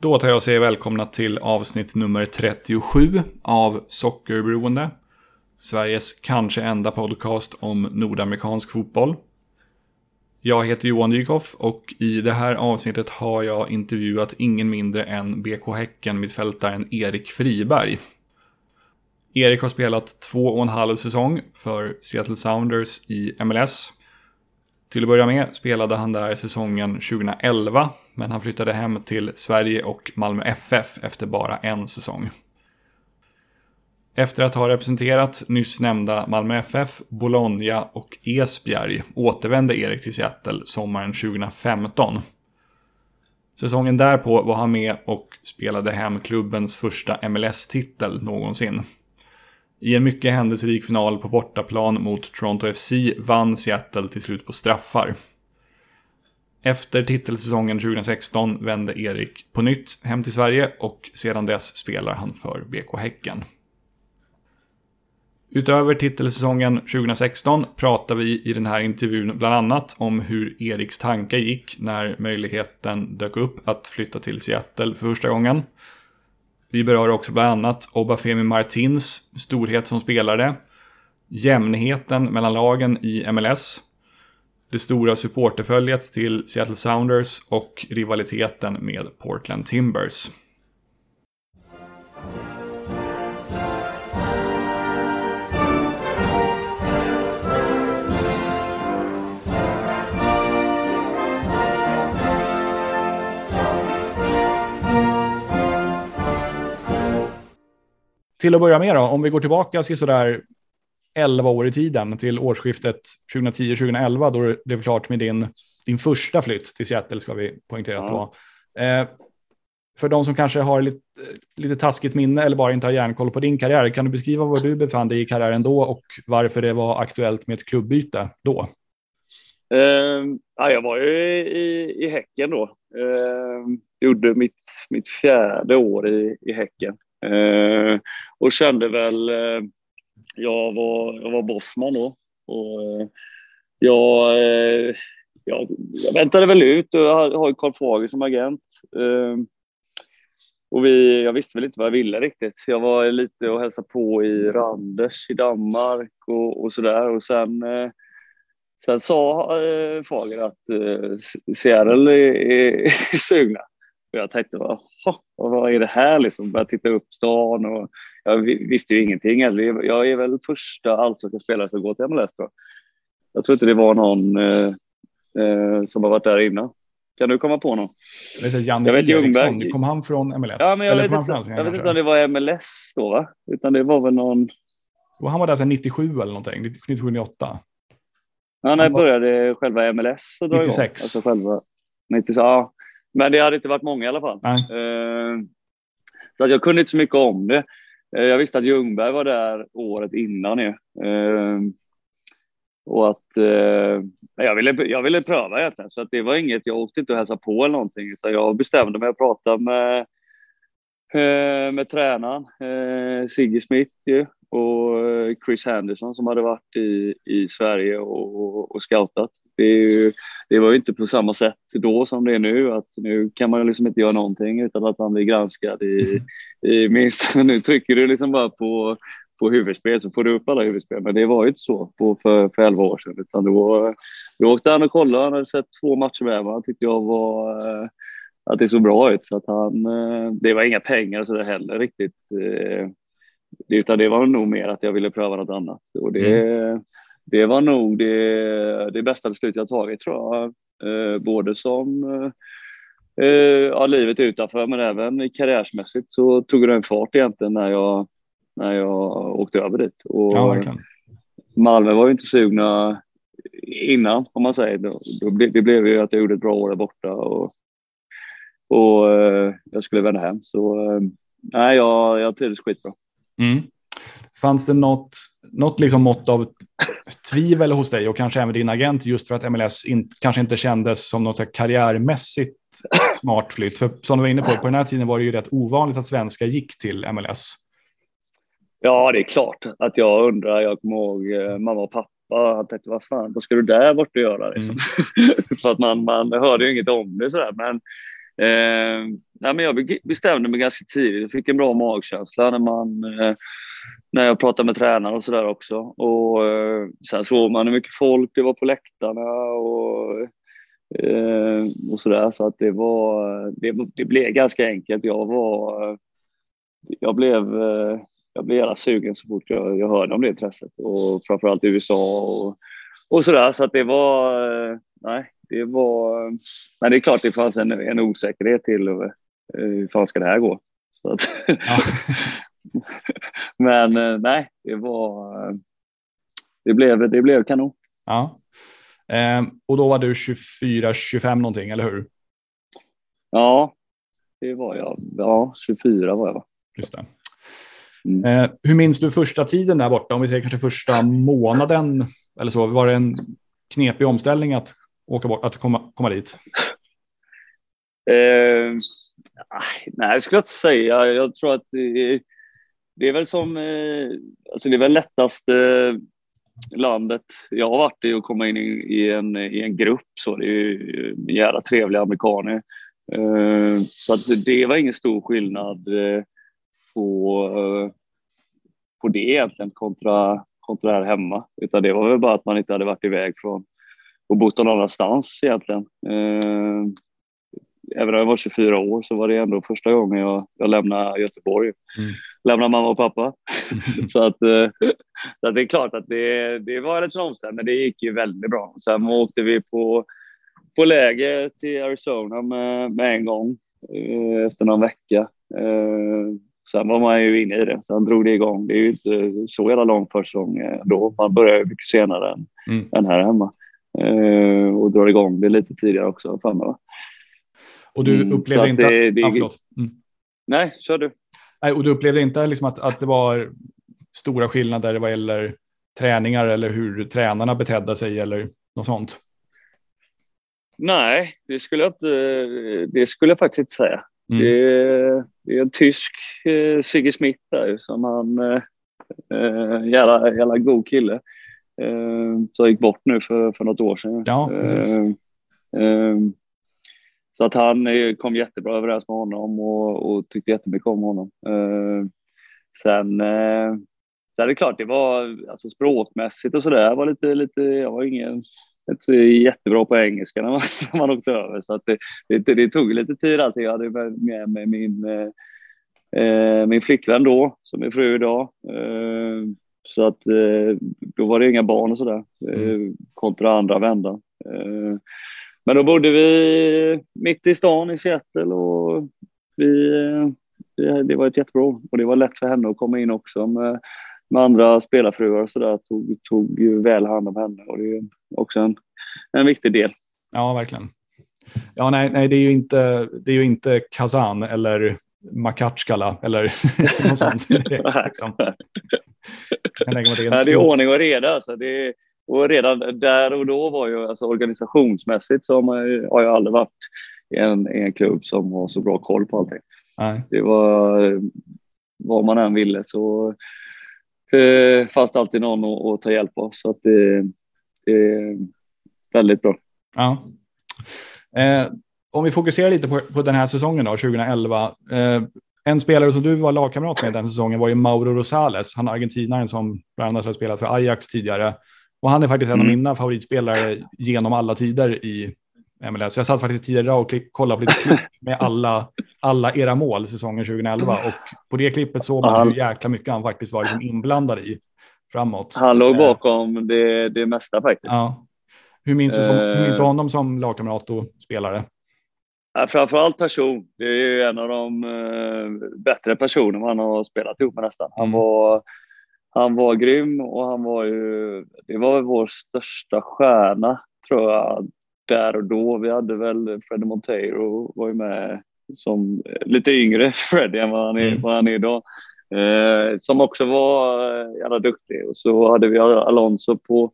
Då tar jag och säger välkomna till avsnitt nummer 37 av Sockerberoende. Sveriges kanske enda podcast om nordamerikansk fotboll. Jag heter Johan Dykhoff och i det här avsnittet har jag intervjuat ingen mindre än BK Häcken mittfältaren Erik Friberg. Erik har spelat två och en halv säsong för Seattle Sounders i MLS. Till att börja med spelade han där säsongen 2011, men han flyttade hem till Sverige och Malmö FF efter bara en säsong. Efter att ha representerat nyss nämnda Malmö FF, Bologna och Esbjerg återvände Erik till Seattle sommaren 2015. Säsongen därpå var han med och spelade hem klubbens första MLS-titel någonsin. I en mycket händelserik final på bortaplan mot Toronto FC vann Seattle till slut på straffar. Efter titelsäsongen 2016 vände Erik på nytt hem till Sverige och sedan dess spelar han för BK Häcken. Utöver titelsäsongen 2016 pratar vi i den här intervjun bland annat om hur Eriks tankar gick när möjligheten dök upp att flytta till Seattle för första gången. Vi berör också bland annat Obafemi Martins storhet som spelare, jämnheten mellan lagen i MLS, det stora supporterföljet till Seattle Sounders och rivaliteten med Portland Timbers. Till att börja med då, om vi går tillbaka till sådär 11 år i tiden till årsskiftet 2010-2011 då det blev klart med din, din första flytt till Seattle ska vi poängtera att eh, För de som kanske har lite, lite taskigt minne eller bara inte har järnkoll på din karriär, kan du beskriva var du befann dig i karriären då och varför det var aktuellt med ett klubbyte då? Eh, ja, jag var ju i, i Häcken då. Eh, gjorde mitt, mitt fjärde år i, i Häcken. Eh, och kände väl, eh, jag, var, jag var bossman då. Och, eh, jag, eh, jag, jag, väntade väl ut och jag har Karl Fager som agent. Eh, och vi, jag visste väl inte vad jag ville riktigt. Jag var lite och hälsade på i Randers i Danmark och, och sådär. Och sen, eh, sen sa eh, Fager att eh, Seattle är, är, är sugna. Och jag tänkte, vad, vad är det här liksom? Började titta upp stan och jag visste ju ingenting. Jag är väl första allsvenska spelare som går till MLS tror jag. Jag tror inte det var någon eh, eh, som har varit där innan. Kan du komma på någon? Jag vet, Janne jag vet Eriksson, kom han från MLS? Ja, men jag, vet inte, jag vet inte om det var MLS då, va? Utan det var väl någon... Och han var där sedan 97 eller någonting, 97, 98. Ja, när började själva MLS. 96. Igång. Alltså själva, 96, ja. Men det hade inte varit många i alla fall. Eh, så att jag kunde inte så mycket om det. Eh, jag visste att Ljungberg var där året innan ju. Eh, och att eh, jag, ville, jag ville pröva egentligen. Så att det var inget, jag åkte inte och hälsade på eller någonting. Utan jag bestämde mig att prata med, eh, med tränaren, eh, Sigge Smith ju, och Chris Henderson som hade varit i, i Sverige och, och, och scoutat. Det, ju, det, var ju inte på samma sätt då som det är nu, att nu kan man liksom inte göra någonting utan att man blir granskad i, i minst. Nu trycker du liksom bara på, på huvudspel så får du upp alla huvudspel, men det var ju inte så på, för, för 11 år sedan, utan då, då åkte han och kollade. Han hade sett två matcher med mig. Han tyckte jag var eh, att det såg bra ut så att han. Eh, det var inga pengar så det heller riktigt, eh, utan det var nog mer att jag ville pröva något annat och det. Mm det var nog det, det bästa beslut jag tagit tror jag. Eh, både som eh, ja, livet utanför men även karriärsmässigt så tog det en fart egentligen när jag, när jag åkte över dit. Och ja, Malmö var ju inte sugna innan om man säger. Då, då ble, det blev ju att jag gjorde ett bra år där borta och, och eh, jag skulle vända hem. Så eh, nej, jag, jag trivdes skitbra. Mm. Fanns det något, något liksom mått av tvivel hos dig och kanske även din agent just för att MLS in, kanske inte kändes som något karriärmässigt smart flytt? För som du var inne på, på den här tiden var det ju rätt ovanligt att svenskar gick till MLS. Ja, det är klart att jag undrar. Jag kommer ihåg eh, mamma och pappa. Jag tänkte, vad fan, vad ska du där borta göra? Liksom? Mm. för att man, man hörde ju inget om det sådär. Men Eh, nej, men jag bestämde mig ganska tidigt. Jag fick en bra magkänsla när, man, eh, när jag pratade med tränare och sådär också. Och, eh, sen såg man hur mycket folk det var på läktarna och, eh, och sådär. Så att det, var, det, det blev ganska enkelt. Jag var... Jag blev, jag blev jävla sugen så fort jag, jag hörde om det intresset och framförallt i USA och, och sådär. Så att det var... Nej, det var... Men det är klart det fanns en, en osäkerhet till hur fan ska det här gå? Så att, ja. men uh, nej, det var... Det blev, det blev kanon. Ja. Eh, och då var du 24-25 någonting, eller hur? Ja, det var jag. Ja, 24 var jag. Va? Just det. Mm. Eh, hur minns du första tiden där borta? Om vi säger kanske första månaden eller så. Var det en knepig omställning att åka bort, att komma, komma dit? Eh, nej, det skulle jag inte säga. Jag tror att det, det är väl som, eh, alltså det är väl lättaste eh, landet jag har varit i att komma in i, en, i en grupp. Så det är ju eh, jävla trevliga amerikaner. Så att det var ingen stor skillnad på, på det egentligen kontra, kontra här hemma. Utan det var väl bara att man inte hade varit iväg från och bott någon annanstans egentligen. Eh, även om jag var 24 år så var det ändå första gången jag, jag lämnade Göteborg. Mm. Lämnade mamma och pappa. så, att, eh, så att det är klart att det, det var lite omständigt, men det gick ju väldigt bra. Sen åkte vi på, på läger till Arizona med, med en gång efter någon vecka. Sen var man ju inne i det. Sen drog det igång. Det är ju inte så jävla lång försäsong eh, då. Man börjar mycket senare än, mm. än här hemma. Eh, och drar igång det lite tidigare också. För Och du mm, upplevde inte... Det, det, ah. Mm. Nej, kör du. Nej, och du upplevde inte liksom att, att det var stora skillnader vad gäller träningar eller hur tränarna betedde sig eller något sånt? Nej, det skulle jag, inte, det skulle jag faktiskt inte säga. Mm. Det, är, det, är en tysk eh, Sigge Smith där som han, eh, eh, jävla, jävla god kille. Eh, som gick bort nu för, för något år sedan. Ja, eh, eh, så att han eh, kom jättebra överens med honom och, och tyckte jättemycket om honom. Eh, sen, eh, sen är det klart, det var alltså språkmässigt och sådär var lite, lite, jag var ingen inte jättebra på engelska när man, när man åkte över. Så att det, det, det tog lite tid allting. Jag hade med mig min, eh, min flickvän då, som är fru idag. Eh, så att eh, då var det inga barn och sådär, mm. kontra andra vändan. Men då bodde vi mitt i stan i Seattle och vi, det, var ett jättebra och det var lätt för henne att komma in också med med andra spelarfruar och så där tog, tog väl hand om henne och det är också en, en viktig del. Ja, verkligen. Ja, nej, nej, det är ju inte, det är ju inte Kazan eller Makatskala eller något sånt. Det är, liksom. det är ordning och reda. Alltså. Det är, och redan där och då var ju alltså organisationsmässigt så har, jag aldrig varit i en, i en klubb som har så bra koll på allting. Nej. Det var vad man än ville så eh, fanns det alltid någon att, att, ta hjälp av. Så att det, det är väldigt bra. Ja. Eh, om vi fokuserar lite på, på den här säsongen då, 2011. Eh, en spelare som du var lagkamrat med den säsongen var ju Mauro Rosales. Han är argentinaren som bland annat har spelat för Ajax tidigare. Och han är faktiskt en av mm. mina favoritspelare genom alla tider i MLS. Jag satt faktiskt tidigare och kollade på lite klipp med alla, alla era mål säsongen 2011 och på det klippet såg man han, hur jäkla mycket han faktiskt var liksom inblandad i framåt. Han låg eh, bakom det, det mesta faktiskt. Ja. Hur minns du, som, hur minns du eh. honom som lagkamrat och spelare? Ja, framförallt person. Det är ju en av de uh, bättre personer man har spelat ihop med nästan. Han, mm. var, han var grym och han var ju, det var vår största stjärna tror jag där och då. Vi hade väl Freddie Monteiro var ju med som lite yngre Freddie än vad han är, mm. vad han är idag. Eh, som också var eh, jävla duktig. Och så hade vi Alonso på,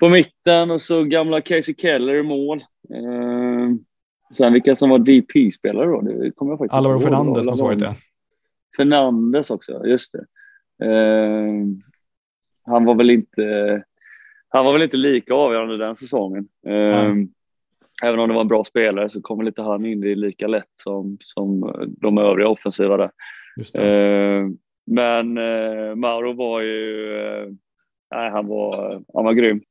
på mitten och så gamla Casey Keller i mål. Eh, sen vilka som var DP-spelare då, det kommer jag faktiskt Alvaro Fernandes måste varit det. Fernandes också, just det. Eh, han var väl inte han var väl inte lika avgörande den säsongen. Mm. även om det var en bra spelare så kommer inte han in i lika lätt som, som de övriga offensiva där. Eh, men Mauro var ju, nej, han var, han var grym.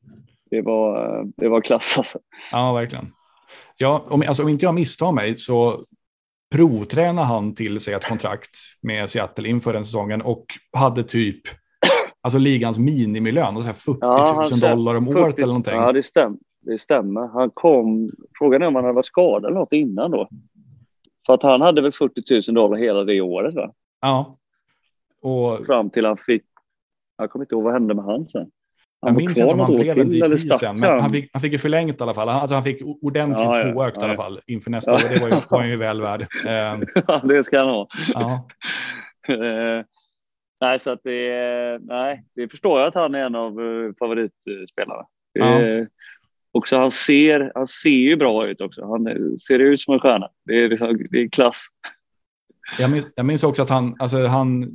Det var, det var klass alltså. Ja, verkligen. Ja, om, alltså, om inte jag misstar mig så provtränade han till sig ett kontrakt med Seattle inför den säsongen och hade typ alltså ligans minimilön, alltså 40 ja, 000 dollar om 40, året eller någonting. Ja, det stämmer. Det stämmer. Han kom, frågan är om han hade varit skadad eller något innan då. För att han hade väl 40 000 dollar hela det året va? Ja. Och... Fram till han fick, jag kommer inte ihåg vad hände med han sen. Han minns inte om han blev en DP sen, men han fick, han fick ju förlängt i alla fall. Alltså han fick ordentligt ja, ja, påökt ja, i alla fall inför nästa år. Det var, ju, var han ju väl värd. Ehm. Ja, det ska han ha. Ja. Eh, nej, så att det, nej, det förstår jag att han är en av eh, favoritspelarna. Ja. också han ser, han ser ju bra ut också. Han ser ut som en stjärna. Det är, liksom, det är klass. Jag minns, jag minns också att han, alltså han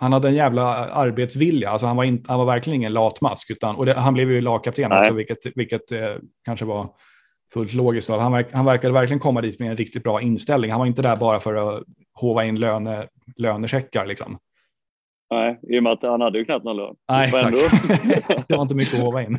han hade en jävla arbetsvilja. Alltså han, var in, han var verkligen ingen latmask. Utan, och det, han blev ju lagkapten också, vilket, vilket eh, kanske var fullt logiskt. Han, verk, han verkade verkligen komma dit med en riktigt bra inställning. Han var inte där bara för att hova in löne, lönecheckar. Liksom. Nej, i och med att han hade ju knappt någon lön. Nej, exakt. det var inte mycket att hova in.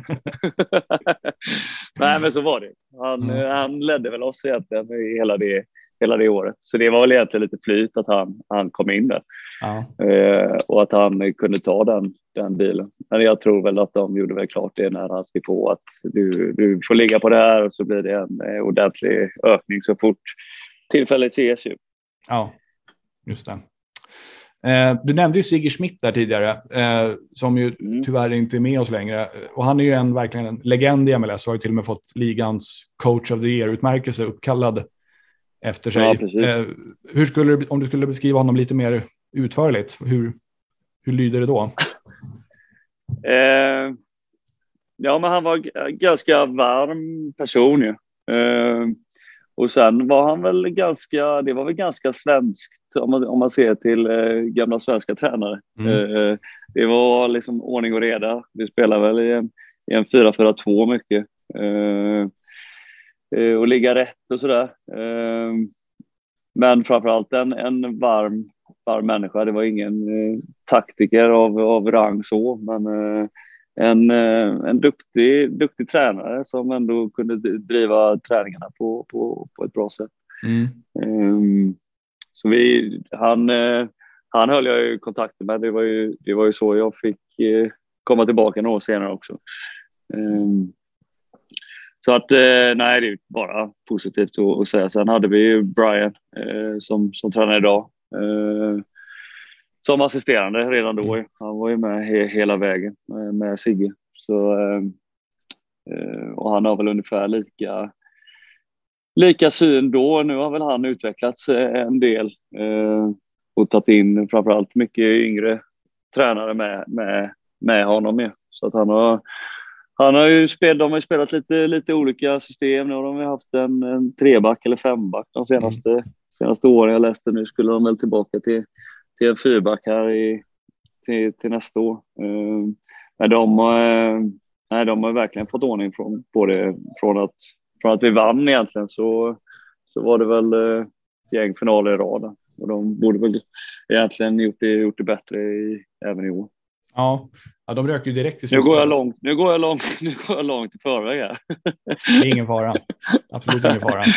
Nej, men så var det. Han, mm. han ledde väl oss egentligen i hela det hela det året. Så det var väl egentligen lite flyt att han, han kom in där ja. eh, och att han kunde ta den, den bilen. Men jag tror väl att de gjorde väl klart det när han skrev på att du, du får ligga på det här och så blir det en eh, ordentlig ökning så fort tillfället ses ju. Ja, just det. Eh, du nämnde ju Sigge Schmidt där tidigare, eh, som ju mm. tyvärr inte är med oss längre. Och han är ju en, verkligen en legend i MLS och har ju till och med fått ligans coach of the year-utmärkelse uppkallad efter sig. Ja, eh, hur skulle du, om du skulle beskriva honom lite mer utförligt, hur, hur lyder det då? Eh, ja, men han var ganska varm person ju. Eh, och sen var han väl ganska, det var väl ganska svenskt om man, om man ser till eh, gamla svenska tränare. Mm. Eh, det var liksom ordning och reda. Vi spelade väl i en, i en 4-4-2 mycket. Eh, Eh, och ligga rätt och sådär. Men framförallt en, en varm, varm människa. Det var ingen eh, taktiker av, av rang så, men eh, en, en duktig, duktig tränare som ändå kunde driva träningarna på, på, på ett bra sätt. Mm. Um, så vi, han, han höll jag ju kontakten med. Det var ju, det var ju så jag fick komma tillbaka några år senare också. Um, så att eh, nej, det är bara positivt att, säga. Sen hade vi ju Brian eh, som, som tränar idag. Eh, som assisterande redan då. Mm. Han var ju med he, hela vägen med, med Sigge. Så, eh, eh, och han har väl ungefär lika, lika syn då. Nu har väl han utvecklats en del och tagit in framförallt mycket yngre tränare med, med, med honom. Med. Så att han har han har ju spelat, de har ju spelat lite, lite olika system. Nu har de haft en, en treback eller femback de senaste, mm. Senaste åren. Jag läste nu skulle de väl tillbaka till, till en fyrback här i, till, till nästa år. Uh, men de, uh, nej, de har verkligen fått ordning från, på det. Från att, från att vi vann egentligen så, så var det väl uh, gäng finaler i rad. Och de borde väl egentligen gjort det, gjort det bättre i, även i år. Ja, ja de röker ju direkt i nu går jag långt. Nu går jag långt. Nu går jag långt i förväg här. Det är ingen fara. Absolut ingen fara.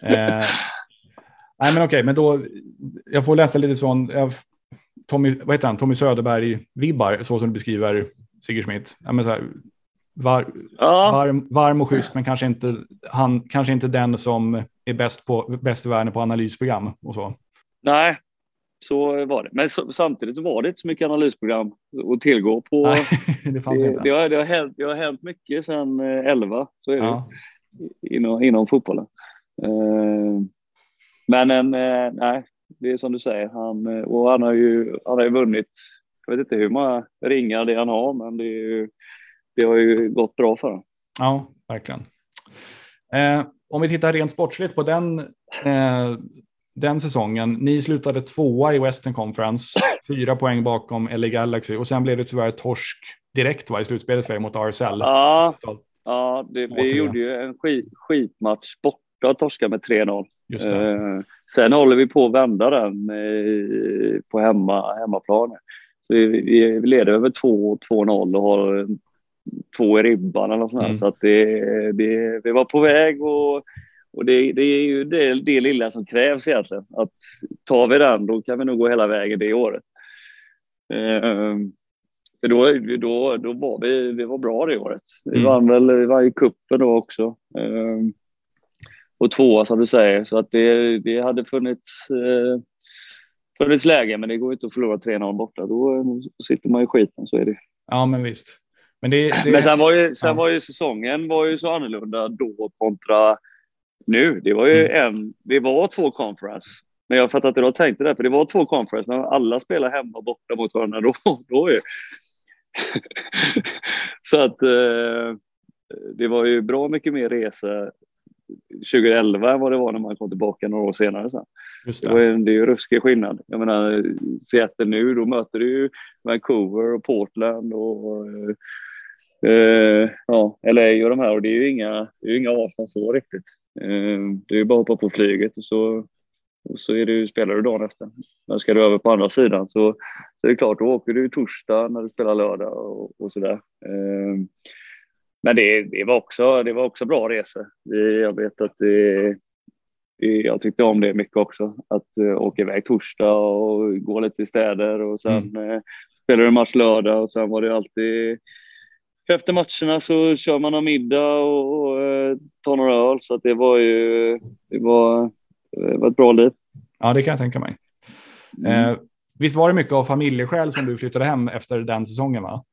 Eh, nej, men okej, men då. Jag får läsa lite sån. Tommy, vad heter han? Tommy Söderberg vibbar så som du beskriver Sigge Schmidt. Ja, men så här, var, ja. varm, varm och schysst, men kanske inte han kanske inte den som är bäst på bäst i världen på analysprogram och så. Nej, så var det. Men så, samtidigt var det inte så mycket analysprogram att tillgå på. Nej, det, fanns det, inte. Det, har, det, har hänt, det har hänt mycket sedan 11, eh, så är ja. det inom, inom fotbollen. Uh, men en, uh, nej, det är som du säger, han, och han har ju, han har ju vunnit, jag vet inte hur många ringar det han har, men det, ju, det har ju gått bra för honom. Ja, verkligen. Eh, om vi tittar rent sportsligt på den eh, den säsongen. Ni slutade tvåa i Western Conference, fyra poäng bakom LA Galaxy och sen blev det tyvärr torsk direkt va, i slutspelet för er mot RSL. Ja, Ja, det, vi gjorde ju en skit, skitmatch borta och torskade med 3-0. Eh, sen håller vi på att vända den eh, på hemma, hemmaplan. Så vi, vi, leder över 2-0 och har två i ribban eller sånt mm. Så att det, det, vi var på väg och, och det, det är ju det, det lilla som krävs egentligen. Att tar vi den då kan vi nog gå hela vägen det året. Eh, då, då, då var vi, vi var bra det året. Vi mm. vann väl vi vann kuppen då också. Eh, och tvåa som du säger. Så att det, det hade funnits, eh, funnits läge, men det går inte att förlora 3-0 borta. Då sitter man i skiten, så är det. Ja, men visst. Men, det, det... men sen, var ju, sen ja. var ju säsongen var ju så annorlunda då kontra nu. Det var ju mm. en, det var två conference. Men jag fattar att du har tänkt det, för det var två conference, men alla spelar hemma borta mot varandra då. då är. så att eh, det var ju bra mycket mer resa 2011 än vad det var när man kom tillbaka några år senare. Sen. Just det. Det, var en, det är ju ruskig skillnad. Jag menar, Seattle nu, då möter du ju Vancouver och Portland och eh, ja, LA och de här och det är ju inga, det är inga avstånd så riktigt. Eh, det är ju bara att hoppa på flyget och så, och så är det, spelar du dagen efter. Men ska du över på andra sidan så, så är det klart, då åker du torsdag när du spelar lördag och, och sådär. Eh, men det, det, var också, det var också bra resor. Jag vet att det, jag tyckte om det mycket också. Att uh, åka iväg torsdag och gå lite i städer och sen mm. uh, spelade du match lördag och sen var det alltid efter matcherna så kör man en middag och, och uh, tar några öl så att det var ju det var, det var ett bra liv. Ja, det kan jag tänka mig. Mm. Eh, visst var det mycket av familjeskäl som du flyttade hem efter den säsongen? va?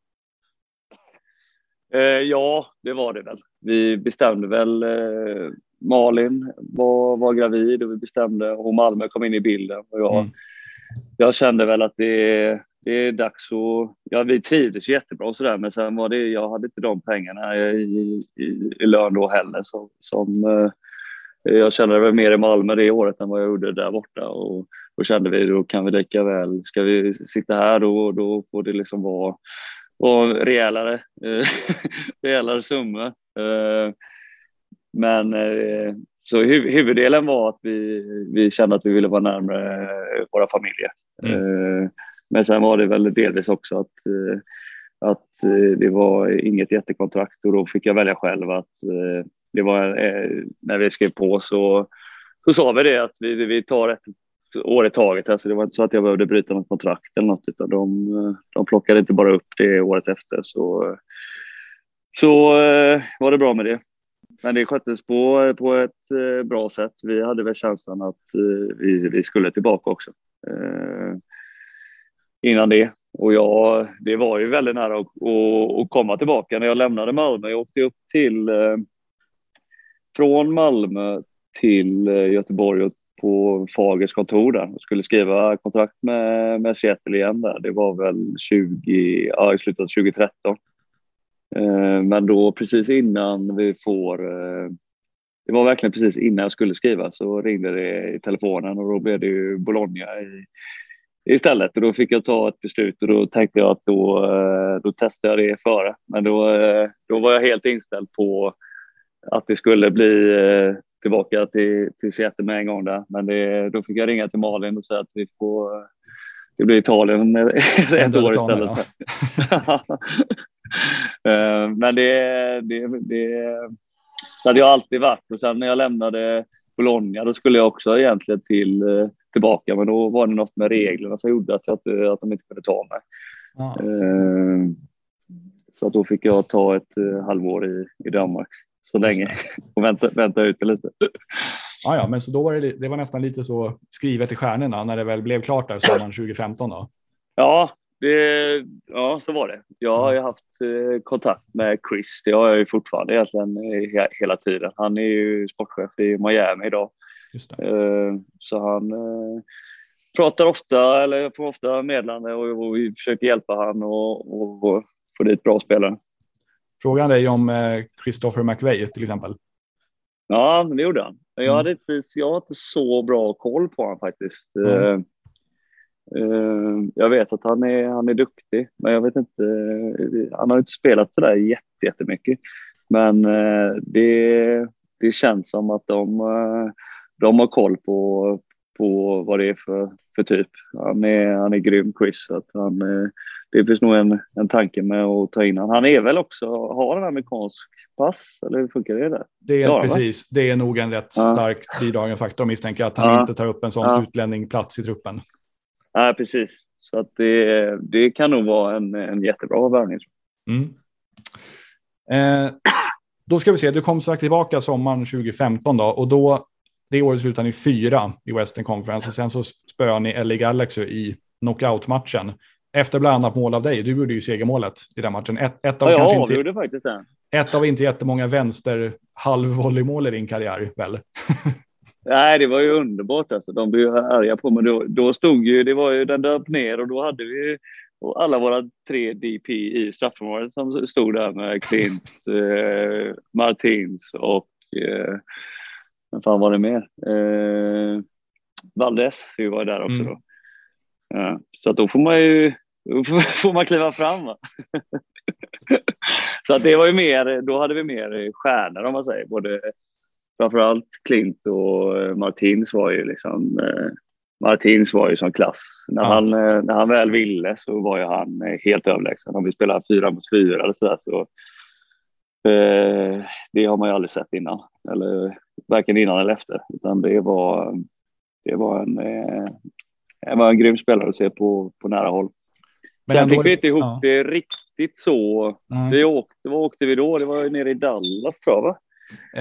Eh, ja, det var det väl. Vi bestämde väl. Eh, Malin var, var gravid och vi bestämde och Malmö kom in i bilden och jag, mm. jag kände väl att det, det är dags att. Ja, vi trivdes jättebra och så där, men sen var det. Jag hade inte de pengarna i, i, i lön då heller som, som eh, jag kände väl mer i Malmö det året än vad jag gjorde där borta och då kände vi då kan vi lika väl. Ska vi sitta här då, då får det liksom vara och rejälare, eh, rejälare summor. Eh, men eh, så huvuddelen var att vi, vi kände att vi ville vara närmare våra familjer. Mm. Men sen var det väl delvis också att, att det var inget jättekontrakt och då fick jag välja själv att det var när vi skrev på så, så sa vi det att vi, vi tar ett år i taget. Alltså det var inte så att jag behövde bryta något kontrakt eller något, utan de, de plockade inte bara upp det året efter. Så, så eh, var det bra med det. Men det sköttes på, på ett eh, bra sätt. Vi hade väl känslan att eh, vi, vi skulle tillbaka också. Eh, innan det. Och jag, det var ju väldigt nära att, att, att komma tillbaka när jag lämnade Malmö. Jag åkte upp till eh, från Malmö till eh, Göteborg och på Fagers kontor där och skulle skriva kontrakt med, med Seattle igen där. Det var väl 20, ja, i slutet av 2013. Eh, men då precis innan vi får, eh, det var verkligen precis innan jag skulle skriva så ringde det i telefonen och då blev det ju Bologna i, istället och då fick jag ta ett beslut och då tänkte jag att då, eh, då testade jag det före. Men då, eh, då var jag helt inställd på att det skulle bli eh, tillbaka till, till Seattle med en gång där. Men det, då fick jag ringa till Malin och säga att vi får, det blir Italien ett år istället. Ja. Eh, men det, det, det, så hade jag alltid varit och sen när jag lämnade Bologna då skulle jag också egentligen till, tillbaka men då var det något med reglerna som gjorde att, jag, att de inte kunde ta mig. Ja. Eh, så att då fick jag ta ett eh, halvår i, i Danmark så länge och vänta, vänta ut det lite. Ja, ja, men så då var det, det var nästan lite så skrivet i stjärnorna när det väl blev klart där sommaren 2015 då. Ja, det, ja, så var det. Jag har ju haft eh, kontakt med Chris. Det har jag ju fortfarande egentligen he, hela tiden. Han är ju sportchef i Miami idag. Eh, så han eh, pratar ofta, eller får ofta meddelande och, och vi försöker hjälpa han och, och, och få dit bra spelare. Frågan dig om eh, Christopher McVeigh till exempel. Ja, det gjorde han. Jag, mm. hade inte, jag har inte så bra koll på honom faktiskt. Mm. Uh, jag vet att han är, han är duktig, men jag vet inte. Han har inte spelat så där jättemycket. Men eh, det, det känns som att de, eh, de har koll på, på vad det är för, för typ. Han är, han är grym, Chris. Att han, eh, det finns nog en, en tanke med att ta in honom. Han är väl också, har en amerikansk pass, eller hur funkar det? Där? Det är precis, va? det är nog en rätt ja. stark bidragande faktor misstänker att han ja. inte tar upp en sån ja. utlänning plats i truppen. Ja, precis. Så att det, det kan nog vara en, en jättebra värvning. Mm. Eh, då ska vi se, du kom sagt tillbaka sommaren 2015 då och då det året slutade ni fyra i Western Conference och sen så spöade ni LA Galaxy i knockout-matchen. Efter bland annat mål av dig. Du gjorde ju segermålet i den matchen. Ett, ett av ja, kanske inte, gjorde faktiskt det. Ett av inte jättemånga vänster halvvolleymål i din karriär, väl? Nej, det var ju underbart. Alltså. De blev arga på mig. Då, då stod ju, det var ju den döp ner och då hade vi alla våra tre DP i straffområdet som stod där med Klint, eh, Martins och eh, vem fan var det mer? Eh, Valdes var där också mm. då. Ja, så att då får man ju får man kliva fram. så att det var ju mer, då hade vi mer stjärnor om man säger. Både framförallt Klint och eh, Martins var ju liksom eh, Martins var ju som klass. När, ja. han, eh, när han väl ville så var ju han helt överlägsen. Om vi spelar fyra mot fyra eller så, där, så eh, det har man ju aldrig sett innan. Eller varken innan eller efter. Utan det var, det var en, eh, det var en grym spelare att se på, på nära håll. Men Sen fick vi inte ihop ja. det riktigt så. Vi åkte, vad åkte vi då? Det var nere i Dallas tror jag va?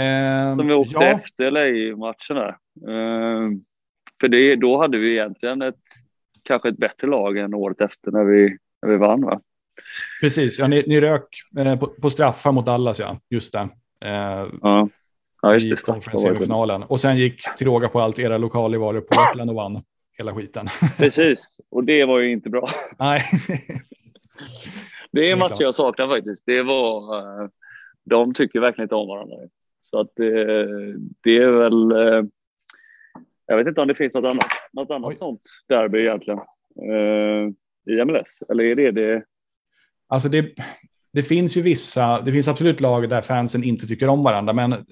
Eh, Som vi åkte ja. efter LA-matchen där. Eh, för det, då hade vi egentligen ett, kanske ett bättre lag än året efter när vi, när vi vann va? Precis, ja, ni, ni rök eh, på, på, straffar mot Dallas ja, just det. Eh, ja. Ja. I konferensfinalen. Och sen gick till råga på allt era lokalrivaler på Portland och vann hela skiten. Precis, och det var ju inte bra. Nej. det är matcher jag saknar faktiskt. Det var, eh, de tycker verkligen inte om varandra. Så att det, det är väl, eh, jag vet inte om det finns något annat, något annat sånt derby egentligen eh, i MLS. Eller är det det? Alltså det, det finns ju vissa, det finns absolut lag där fansen inte tycker om varandra, men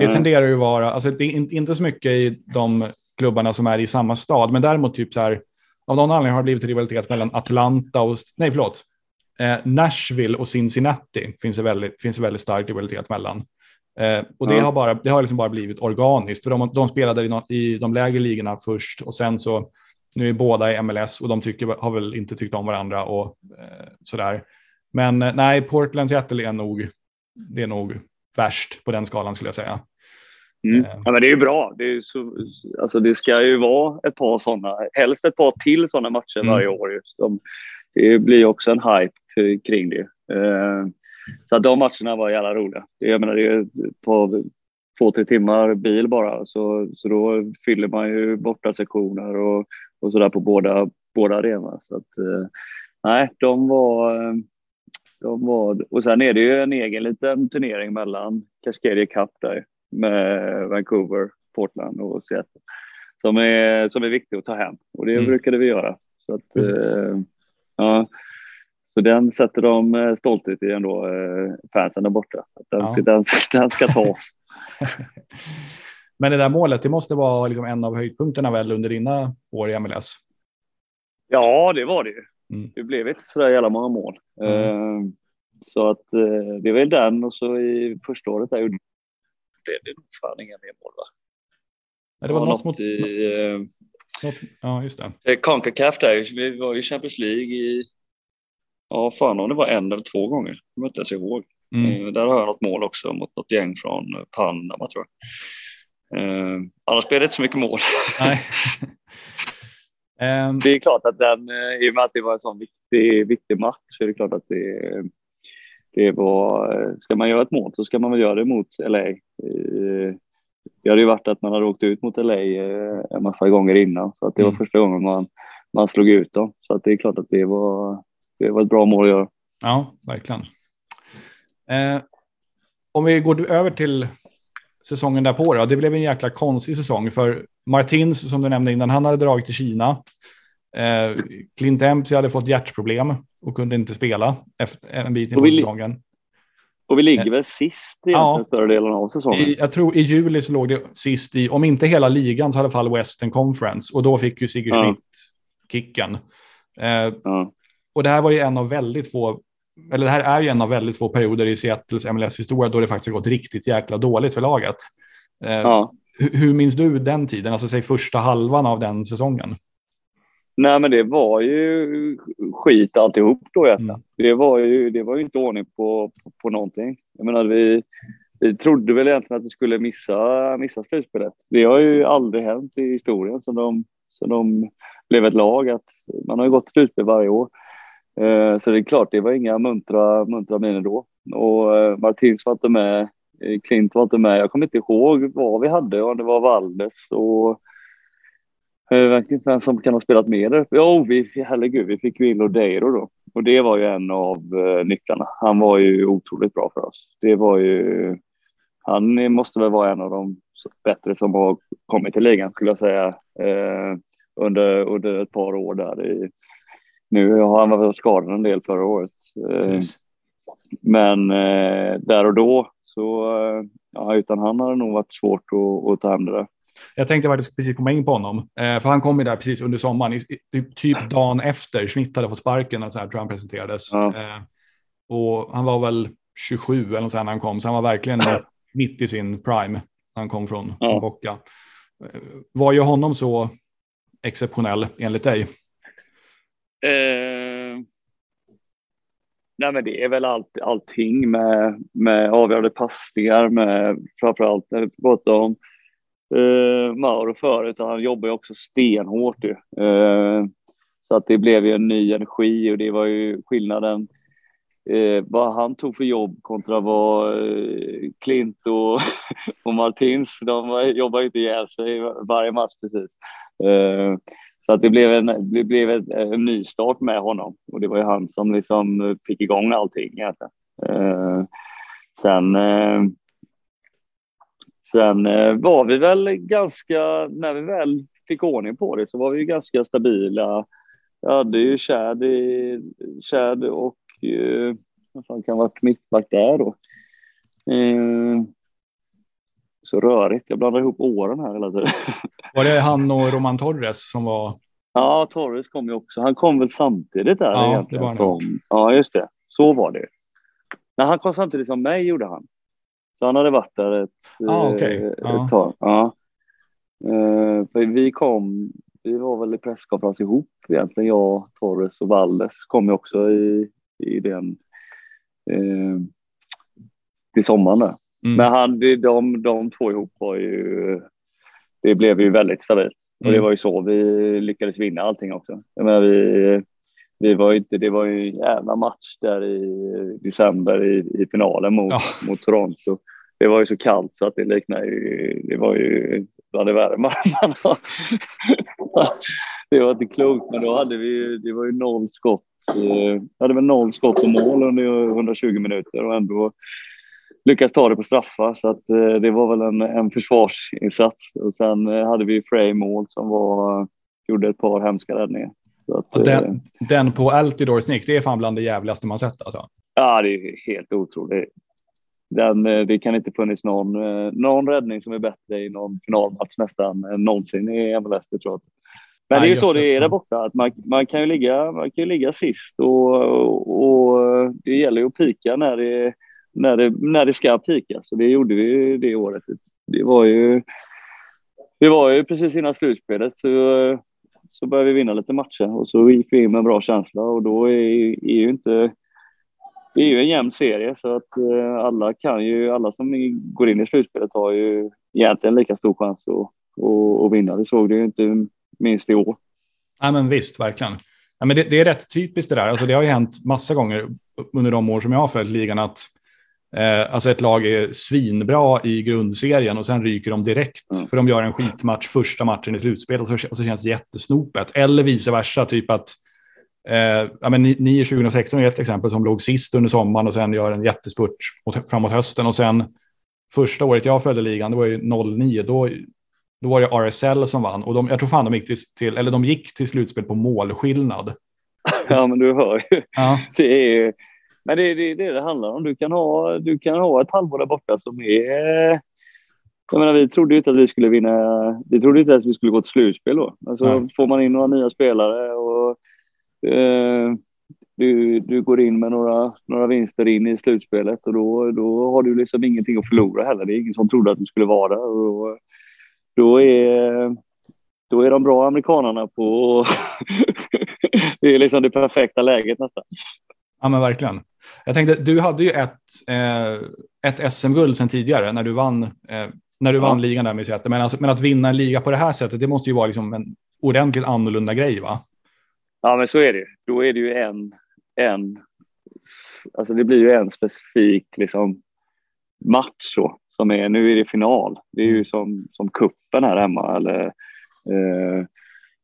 det mm. tenderar ju vara, alltså det är inte så mycket i de klubbarna som är i samma stad, men däremot typ så här, av någon anledning har det blivit rivalitet mellan Atlanta och, nej förlåt, eh, Nashville och Cincinnati finns det väldigt, finns det väldigt stark rivalitet mellan. Eh, och det mm. har, bara, det har liksom bara blivit organiskt, för de, de spelade i, no, i de lägre ligorna först och sen så, nu är båda i MLS och de tycker, har väl inte tyckt om varandra och eh, sådär. Men eh, nej, Portland Seattle är nog, det är nog värst på den skalan skulle jag säga. Mm. Eh. Ja, men det är ju bra. Det, är så, alltså det ska ju vara ett par sådana, helst ett par till sådana matcher mm. varje år. Just. De, det blir också en hype kring det. Eh, så de matcherna var jävla roliga. Jag menar, det är på två, tre timmar bil bara, så, så då fyller man ju borta sektioner och, och sådär på båda, båda arenorna. Så att, eh, nej, de var, de var... Och sen är det ju en egen liten turnering mellan Cascadia Cup där med Vancouver, Portland och Seattle som är, som är viktig att ta hem och det mm. brukade vi göra. Så, att, eh, ja, så den sätter de eh, stolthet i ändå, eh, fansen där borta. Den, ja. den, den ska tas. Men det där målet, det måste vara liksom en av höjdpunkterna väl under dina år i MLS? Ja, det var det ju. Mm. Det blev inte så där jävla många mål. Mm. Uh, så att det väl den och så i första året där gjorde blev det nog fan inga mer mål va? Nej, det var, det var något, mot... i... Uh, något... Ja, just det. Concacaf där, vi var i Champions League i... Ja, fan om det var en eller två gånger. Jag kommer inte ens ihåg. Mm. där har jag något mål också mot något gäng från Panama tror jag. Uh, annars blev det inte så mycket mål. Nej. Um, det är klart att den, eh, i och med att det var en sån viktig, viktig match, så är det klart att det, det var, eh, ska man göra ett mål så ska man väl göra det mot LA. Det hade ju varit att man hade åkt ut mot LA eh, en massa gånger innan, så att det var mm. första gången man, man slog ut dem. Så att det är klart att det var, det var ett bra mål att göra. Ja, verkligen. Eh, om vi går över till säsongen därpå då. Det blev en jäkla konstig säsong för Martins som du nämnde innan. Han hade dragit till Kina. Eh, Clint Dempsey hade fått hjärtproblem och kunde inte spela efter en bit in på säsongen. Och vi ligger väl sist i ja, större delen av säsongen. I, jag tror i juli så låg det sist i, om inte hela ligan så i alla fall Western Conference. Och då fick ju Schmidt ja. kicken. Eh, ja. Och det här var ju en av väldigt få, eller det här är ju en av väldigt få perioder i Seattles MLS-historia då det faktiskt gått riktigt jäkla dåligt för laget. Eh, ja. hur, hur minns du den tiden, alltså säg första halvan av den säsongen? Nej, men det var ju skit alltihop då. Mm. Det, var ju, det var ju inte ordning på, på, på någonting. Jag menar, vi, vi trodde väl egentligen att vi skulle missa, missa slutspelet. Det har ju aldrig hänt i historien som de, som de blev ett lag. Att man har ju gått slutspel varje år. Eh, så det är klart, det var inga muntra, muntra miner då. Och eh, Martins var inte med, eh, Klint var inte med. Jag kommer inte ihåg vad vi hade, om det var Valdes och verkligen vem som kan ha spelat med det. Jo, vi, herregud, vi fick ju in Lodeiro då. Och det var ju en av uh, nycklarna. Han var ju otroligt bra för oss. Det var ju, han måste väl vara en av de bättre som har kommit till ligan skulle jag säga. Uh, under, under ett par år där. I, nu har han varit skadad en del förra året. Uh, men där och då så, ja, utan han har det nog varit svårt att, att ta hem det där. Jag tänkte faktiskt precis komma in på honom, eh, för han kom ju där precis under sommaren, typ dagen efter Schmidt hade fått sparken, och så här, tror jag han presenterades. Ja. Eh, och han var väl 27 eller här när han kom, så han var verkligen mitt i sin prime när han kom från, ja. från Bocca. Eh, var ju honom så exceptionell enligt dig? Eh, nej men det är väl allt, allting med, med avgörande passningar, med framförallt när vi pratar om eh, Mauro förut. Han jobbar ju också stenhårt ju. Eh, så att det blev ju en ny energi och det var ju skillnaden. Eh, vad han tog för jobb kontra vad eh, Klint och, och Martins, de jobbar ju inte ihjäl sig varje match precis. Eh, så att det blev en, det blev en, en ny start med honom och det var ju han som liksom fick igång allting egentligen. Eh, sen eh, Sen eh, var vi väl ganska, när vi väl fick ordning på det så var vi ganska stabila. Jag hade ju Chad, i, Chad och eh, vad fan kan varit mittback där då. Eh, så rörigt, jag blandar ihop åren här hela tiden. Var det han och Roman Torres som var? Ja, Torres kom ju också. Han kom väl samtidigt där ja, egentligen. Det var som, ja, just det. Så var det. Nej, han kom samtidigt som mig gjorde han. Så han hade varit där ett, ah, okay. eh, ett tag. Ja. Eh, för vi kom, vi var väl i presskonferens ihop egentligen, jag, Torres och Valdes kom ju också i, i den eh, till sommaren där. Mm. Men han, de, de två ihop var ju, det blev ju väldigt stabilt. Och det mm. var ju så vi lyckades vinna allting också. Jag menar, vi, vi var inte, det var ju en jävla match där i december i, i finalen mot, ja. mot Toronto. Det var ju så kallt så att det liknar ju, det var ju bland det värre man Det var inte klokt, men då hade vi, det var ju noll skott. Eh, hade väl noll skott på mål under 120 minuter och ändå lyckades ta det på straffar så att eh, det var väl en, en försvarsinsats. Och sen eh, hade vi Frey mål som var, gjorde ett par hemska räddningar. Att, den, eh, den, på Altidore Snick, det är fan bland det jävligaste man sett alltså. Ja, det är helt otroligt. Den, eh, det kan inte funnits någon, eh, någon räddning som är bättre i någon finalmatch nästan än någonsin i MLS, det tror jag. Men Nej, det är ju så det är där borta, att man, man, kan ju ligga, man kan ju ligga sist och, och, och det gäller ju att pika när det, när det, när det ska pika. Så det gjorde vi det året. Det var ju, det var ju precis innan slutspelet så så började vi vinna lite matcher och så gick vi in med en bra känsla och då är, är ju inte det är ju en jämn serie så att eh, alla kan ju, alla som går in i slutspelet har ju egentligen lika stor chans att, att, att vinna. Det såg du ju inte minst i år. Ja, men visst, verkligen. Ja, men det, det, är rätt typiskt det där. Alltså, det har ju hänt massa gånger under de år som jag har följt ligan att Eh, alltså ett lag är svinbra i grundserien och sen ryker de direkt mm. för de gör en skitmatch första matchen i slutspelet och så, och så känns det jättesnopet. Eller vice versa, typ att eh, ja, men ni, ni 2016 är ett exempel som låg sist under sommaren och sen gör en jättespurt mot, framåt hösten och sen första året jag följde ligan, det var ju 09, då, då var det RSL som vann och de, jag tror fan de gick till, till, eller de gick till slutspel på målskillnad. Ja, men du hör ju. Ja. Det är Men det är det, det det handlar om. Du kan, ha, du kan ha ett halvår där borta som är... Jag menar, vi trodde inte att vi skulle vinna. Vi trodde inte att vi skulle gå till slutspel då. Alltså, mm. Får man in några nya spelare och eh, du, du går in med några, några vinster in i slutspelet och då, då har du liksom ingenting att förlora heller. Det är ingen som trodde att du skulle vara där. Och då, är, då är de bra amerikanarna på... det är liksom det perfekta läget nästan. Ja, men verkligen. Jag tänkte, du hade ju ett, eh, ett SM-guld sedan tidigare när du vann, eh, när du vann ja. ligan där med Seattle. Men, alltså, men att vinna en liga på det här sättet, det måste ju vara liksom en ordentligt annorlunda grej, va? Ja, men så är det. Då är det ju en, en alltså det blir ju en specifik liksom, match så, som är, nu är det final. Det är ju som, som kuppen här hemma. Eller, eh,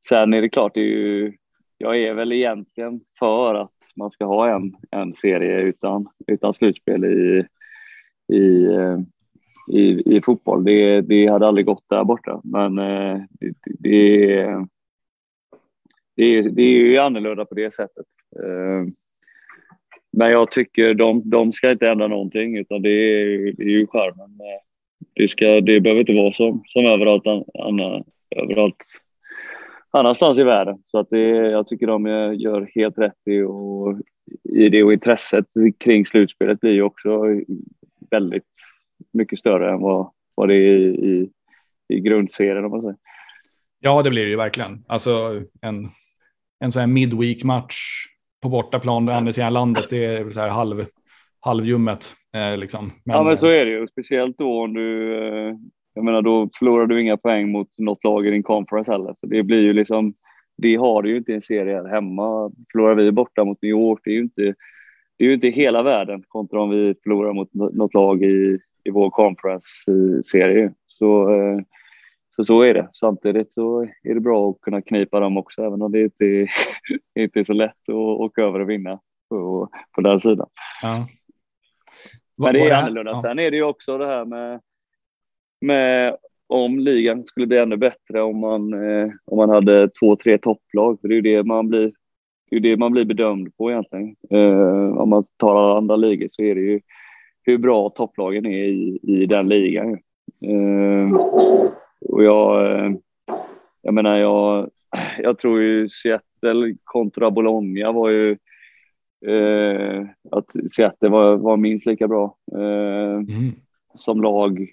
sen är det klart, det är ju, jag är väl egentligen för att man ska ha en, en serie utan, utan slutspel i, i, eh, i, i fotboll. Det, det hade aldrig gått där borta, men eh, det, det, det, är, det är ju annorlunda på det sättet. Eh, men jag tycker de, de ska inte ändra någonting utan det är, det är ju charmen. Det, ska, det behöver inte vara som, som överallt, anna, överallt annanstans i världen. Så att det, jag tycker de gör helt rätt i, och, i det och intresset kring slutspelet blir ju också väldigt mycket större än vad, vad det är i, i, i grundserien om man säger. Ja, det blir det ju verkligen. Alltså en, en sån här midweek match på bortaplan, andra sidan landet, det är så här halv, halvljummet. Eh, liksom. Men, ja, men så är det ju. Speciellt då om du, eh, jag menar då förlorar du inga poäng mot något lag i din conference heller. Så det blir ju liksom, det har du ju inte i en serie här hemma. Förlorar vi borta mot New York, det är ju inte, det är ju inte hela världen kontra om vi förlorar mot något lag i, i vår conference-serie. Så, eh, så så är det. Samtidigt så är det bra att kunna knipa dem också, även om det inte är, inte är så lätt att åka över och vinna på, på den sidan. Ja. Men det är annorlunda. Ja. Sen är det ju också det här med, med om ligan skulle bli ännu bättre om man, eh, om man hade två, tre topplag. För det är ju det man blir, det är det man blir bedömd på egentligen. Eh, om man tar alla andra ligor så är det ju hur bra topplagen är i, i den ligan. Eh, och jag, eh, jag menar, jag, jag tror ju Seattle kontra Bologna var ju eh, att Seattle var, var minst lika bra eh, mm. som lag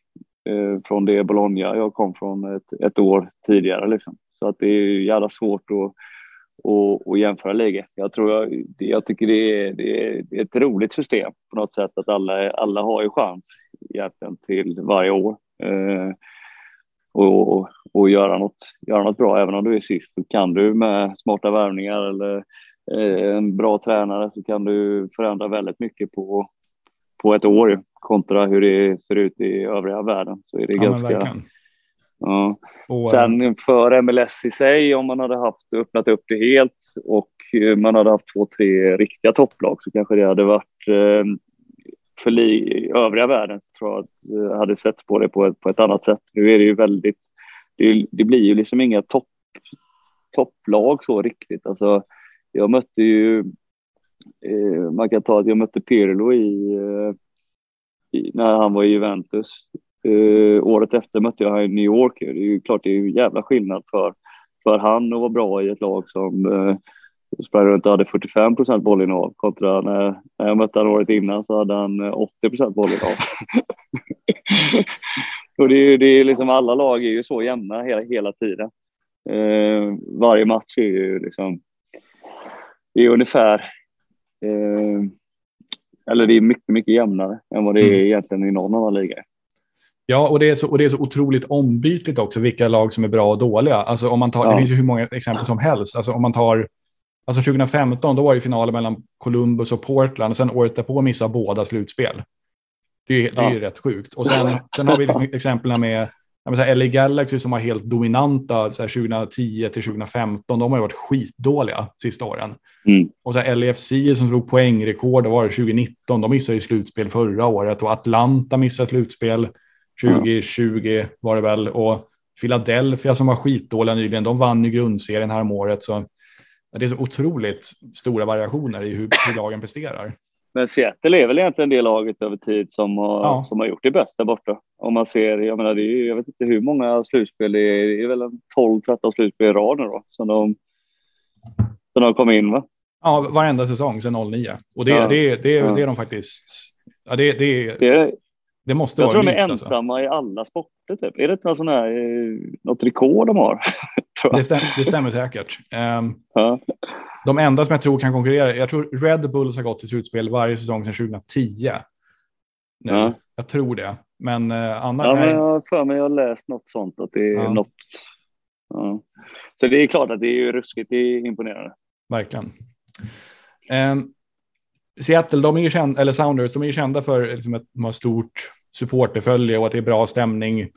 Eh, från det Bologna jag kom från ett, ett år tidigare. Liksom. Så att det är jävla svårt att och, och jämföra läge. Jag tror jag, jag tycker det är, det är, ett roligt system på något sätt att alla, alla har ju chans egentligen till varje år. Eh, och, och göra, något, göra något bra. Även om du är sist så kan du med smarta värvningar eller eh, en bra tränare så kan du förändra väldigt mycket på, på ett år kontra hur det ser ut i övriga världen. Så är det ja, ganska... Ja. Och, Sen för MLS i sig, om man hade haft öppnat upp det helt och man hade haft två, tre riktiga topplag så kanske det hade varit eh, för li, övriga världen tror jag att eh, hade sett på det på ett, på ett annat sätt. Nu är det ju väldigt, det, det blir ju liksom inga topp, topplag så riktigt. Alltså, jag mötte ju, eh, man kan ta att jag mötte Pirlo i, eh, i när han var i Juventus. Eh, året efter mötte jag honom i New York. Det är ju klart det är ju jävla skillnad för, för han att vara bra i ett lag som eh, sprang runt och hade 45 procent bollinnehav kontra när, när jag mötte honom året innan så hade han eh, 80 procent bollinnehav. och det är, det är liksom alla lag är ju så jämna hela, hela tiden. Eh, varje match är ju liksom, det är ungefär, eh, eller det är mycket, mycket jämnare än vad det är mm. egentligen i någon annan liga. Ja, och det, är så, och det är så otroligt ombytligt också vilka lag som är bra och dåliga. Alltså om man tar, ja. Det finns ju hur många exempel som helst. Alltså om man tar Alltså 2015, då var det finalen mellan Columbus och Portland och sen året därpå missade båda slutspel. Det är, det är ju rätt sjukt. Och sen, sen har vi liksom exemplen med säga, LA Galaxy som var helt dominanta så här, 2010 till 2015. De har ju varit skitdåliga sista åren. Mm. Och så här, LAFC som slog poängrekord, det var 2019. De missade ju slutspel förra året och Atlanta missade slutspel 2020 var det väl. Och Philadelphia som var skitdåliga nyligen, de vann ju grundserien här om året. Så det är så otroligt stora variationer i hur, hur lagen presterar. Men Seattle är väl egentligen det laget över tid som har, ja. som har gjort det bäst där borta. Om man ser, jag menar, det är, jag vet inte hur många slutspel det är. Det är väl en 12-13 slutspel i rad nu då som de, som de kom in va? Ja, varenda säsong sedan 09. Och det, ja. det, det, ja. det är de faktiskt. Ja, det, det, det, det måste jag vara tror de är alltså. ensamma alltså. i alla sporter. Typ. Är det inte något, sån här, eh, något rekord de har? Det, stämmer, det stämmer säkert. Um, ja. De enda som jag tror kan konkurrera, jag tror Red Bulls har gått till slutspel varje säsong sedan 2010. Nu. Ja. Jag tror det. Men uh, annars... Ja, men jag har för mig jag har läst något sånt, att det är ja. något... Ja. Så det är klart att det är ju ruskigt det är imponerande. Verkligen. Um, Seattle, de är ju kända, eller Sounders, de är ju kända för liksom, att de har stort supporterfölje och att det är bra stämning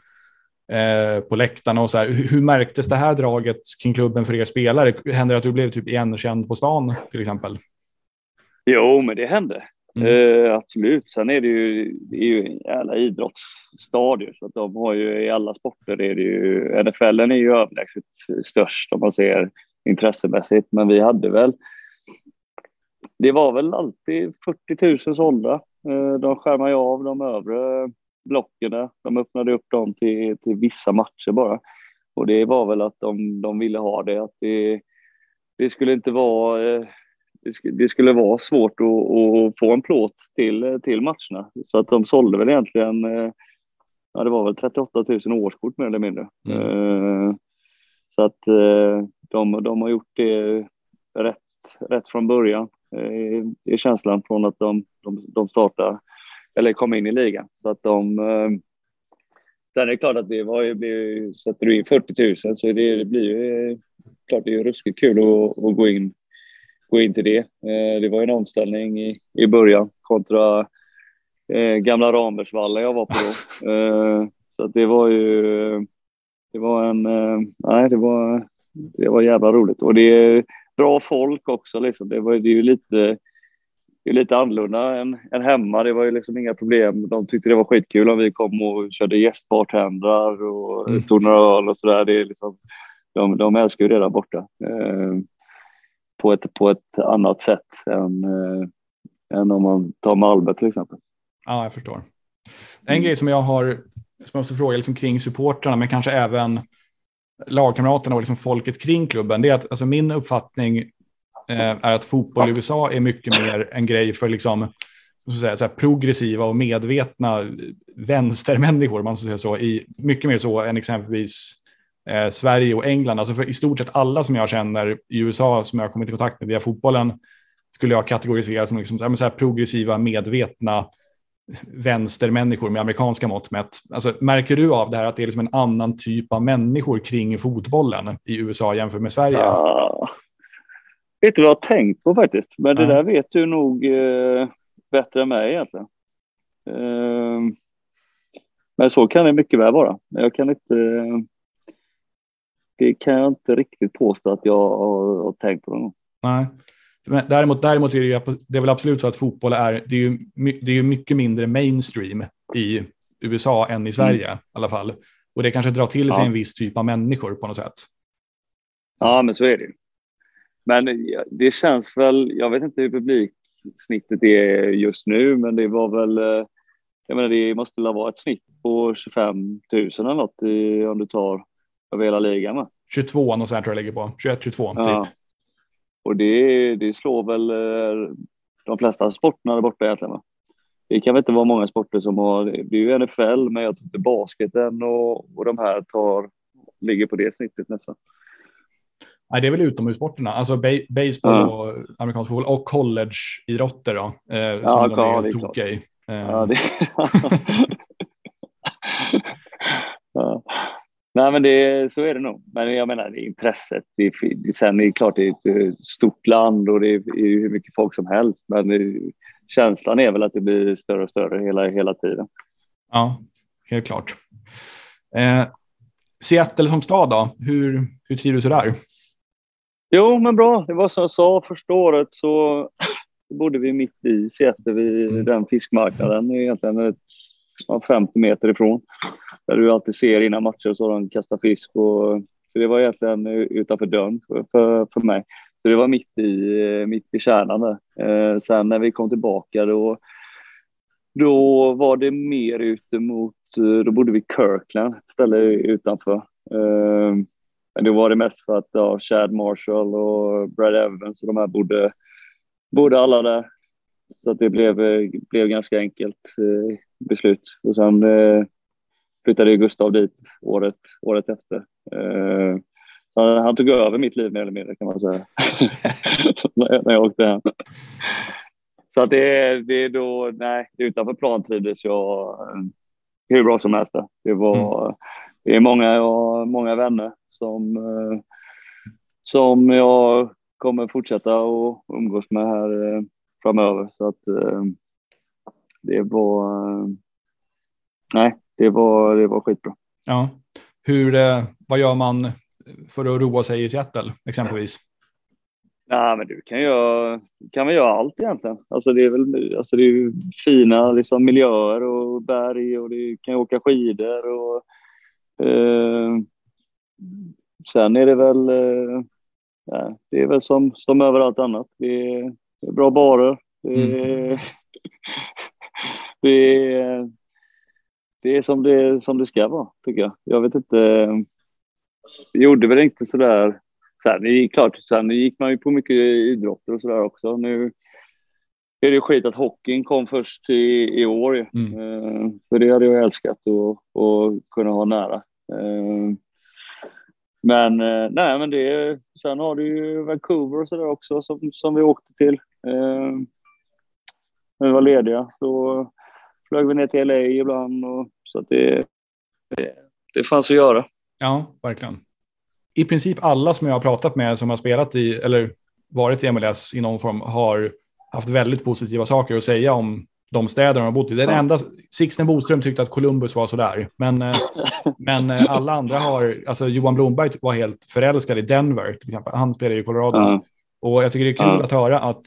eh, på läktarna och så här. Hur, hur märktes det här draget kring klubben för er spelare? Hände det att du blev typ igenkänd på stan till exempel? Jo, men det hände. Mm. Eh, absolut. Sen är det ju, det är ju en jävla idrottsstad så att de har ju i alla sporter är det ju, NFL är ju överlägset störst om man ser intressemässigt, men vi hade väl det var väl alltid 40 000 sålda. Eh, de skärmade ju av de övre blocken. Där. De öppnade upp dem till, till vissa matcher bara. Och det var väl att de, de ville ha det. Att det, det skulle inte vara eh, det skulle vara svårt att, att, få en plåt till, till matcherna. Så att de sålde väl egentligen, eh, ja det var väl 38 000 årskort mer eller mindre. Mm. Så att de, de har gjort det rätt, rätt från början. Eh, är känslan från att de, de, de startar eller kom in i ligan. Så att de eh, Sen är det klart att det var ju, blir, sätter du in 40 000 så det, det blir ju klart det är ruskigt kul att, att, gå, in, gå in till det. Eh, det var en omställning i, i början kontra eh, gamla Rambergsvalla jag var på då. Så det var ju, det var en, nej det var, det var jävla roligt och det bra folk också. Liksom. Det, var, det är ju lite, det är lite annorlunda än, än hemma. Det var ju liksom inga problem. De tyckte det var skitkul om vi kom och körde gästbartendrar och mm. tog några öl och sådär. liksom, de, de älskar ju det där borta. Eh, på, ett, på ett annat sätt än, eh, än om man tar Malmö till exempel. Ja, jag förstår. En mm. grej som jag har, som jag måste fråga liksom kring supportrarna, men kanske även lagkamraterna och liksom folket kring klubben, det är att alltså min uppfattning är att fotboll i USA är mycket mer en grej för liksom, så säga, så här, progressiva och medvetna vänstermänniskor, man ska säga så, i, mycket mer så än exempelvis eh, Sverige och England. Alltså för i stort sett alla som jag känner i USA som jag har kommit i kontakt med via fotbollen skulle jag kategorisera som liksom, så här, progressiva, medvetna vänstermänniskor med amerikanska mått mätt. Alltså, märker du av det här att det är liksom en annan typ av människor kring fotbollen i USA jämfört med Sverige? Ja, vet du vad jag har tänkt på faktiskt, men det där vet du nog eh, bättre än mig egentligen. Eh, men så kan det mycket väl vara. Jag kan inte. Det kan jag inte riktigt påstå att jag har, har tänkt på. Det. Nej. Men däremot, däremot är det, ju, det är väl absolut så att fotboll är, det är ju, det är ju mycket mindre mainstream i USA än i Sverige mm. i alla fall. Och det kanske drar till sig ja. en viss typ av människor på något sätt. Ja, men så är det. Men det känns väl, jag vet inte hur publiksnittet är just nu, men det var väl, eh, jag menar det måste väl vara ett snitt på 25 000 eller något i, om du tar över hela ligan. Va? 22 och sen tror jag ligger på, 21, 22 ja. typ. Och det, det slår väl eh, de flesta sporterna där borta egentligen. Va? Det kan väl inte vara många sporter som har, det är ju NFL, men jag tror inte basketen och, och de här tar, ligger på det snittet nästan. Nej, det är väl utomhussporterna, alltså baseball ja. och amerikansk fotboll och collegeidrotter då. Eh, ja, som de är helt tokiga i. Eh. Ja, det... ja. Nej, men det, så är det nog. Men jag menar, det är intresset. Det är, sen är det klart, det är ett eh, stort land och det är, hur mycket folk som helst. Men det, känslan är väl att det blir större och större hela, hela tiden. Ja, helt klart. Eh, Seattle som stad då? Hur, hur trivs du där? Jo, men bra. Det var som jag sa första året så bodde vi mitt i Seattle vid mm. den fiskmarknaden. Egentligen ett, 50 meter ifrån. Där du alltid ser innan matcher så de kastar fisk. Och, så det var egentligen utanför dörren för, för, för mig. Så det var mitt i, mitt i kärnan där. Eh, sen när vi kom tillbaka då, då var det mer ute mot, eh, då bodde vi Kirkland, ett ställe utanför. Eh, men då var det mest för att ja, Chad Marshall och Brad Evans och de här bodde, bodde alla där. Så att det blev, blev ganska enkelt eh, beslut. Och sen eh, flyttade Gustav dit året, året efter. Eh, han, han, tog över mitt liv mer eller mindre kan man säga. när jag åkte hem. Så att det, det är då, nej, utanför plan trivdes jag eh, hur bra som helst. Det var, mm. det är många, många vänner som, eh, som jag kommer fortsätta att umgås med här eh, framöver. Så att det var, nej, det var, det var skitbra. Ja. Hur, vad gör man för att roa sig i Seattle exempelvis? Ja, men du kan göra, kan väl göra allt egentligen. Alltså det är väl alltså det är fina liksom, miljöer och berg och du kan åka skidor och eh, sen är det väl, eh, det är väl som, som överallt annat. Det är, det är bra barer. Det är, mm. det, är, det är som det, som det ska vara, tycker jag. Jag vet inte. Det gjorde väl inte sådär sen, det är klart, sen gick man ju på mycket idrotter och sådär också. Nu är det skit att hockeyn kom först i, i år. Mm. Uh, för det hade jag älskat att kunna ha nära. Uh, men eh, nej, men det, sen har du ju Vancouver och sådär också som, som vi åkte till. Eh, när vi var lediga så flög vi ner till LA ibland och så att det, det, det fanns att göra. Ja, verkligen i princip alla som jag har pratat med som har spelat i eller varit i MLS i någon form har haft väldigt positiva saker att säga om de städer de har bott i. Den enda, Sixten Boström tyckte att Columbus var sådär, men, eh, men eh, alla andra har, alltså Johan Blomberg var helt förälskad i Denver till exempel. Han spelar i Colorado. Ja. Och jag tycker det är kul ja. att höra att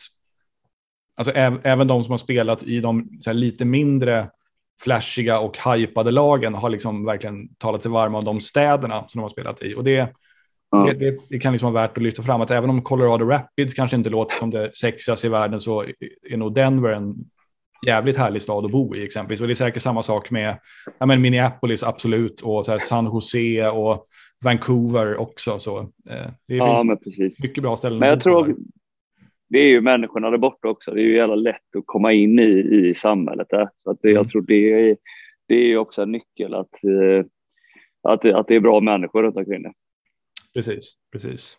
alltså, även de som har spelat i de här, lite mindre flashiga och hypade lagen har liksom verkligen talat sig varma om de städerna som de har spelat i. Och det. Det, det, det, kan liksom vara värt att lyfta fram att även om Colorado Rapids kanske inte låter som det sexigaste i världen så är nog Denver en jävligt härlig stad att bo i exempelvis. Och det är säkert samma sak med ja, men Minneapolis absolut och så San Jose och Vancouver också. Så, eh, det ja, finns mycket bra ställen. Men jag tror det är ju människorna där borta också. Det är ju jävla lätt att komma in i, i samhället där. Så att det, mm. jag tror det är, det är också en nyckel att, eh, att, att det är bra människor runt omkring det. Precis, precis.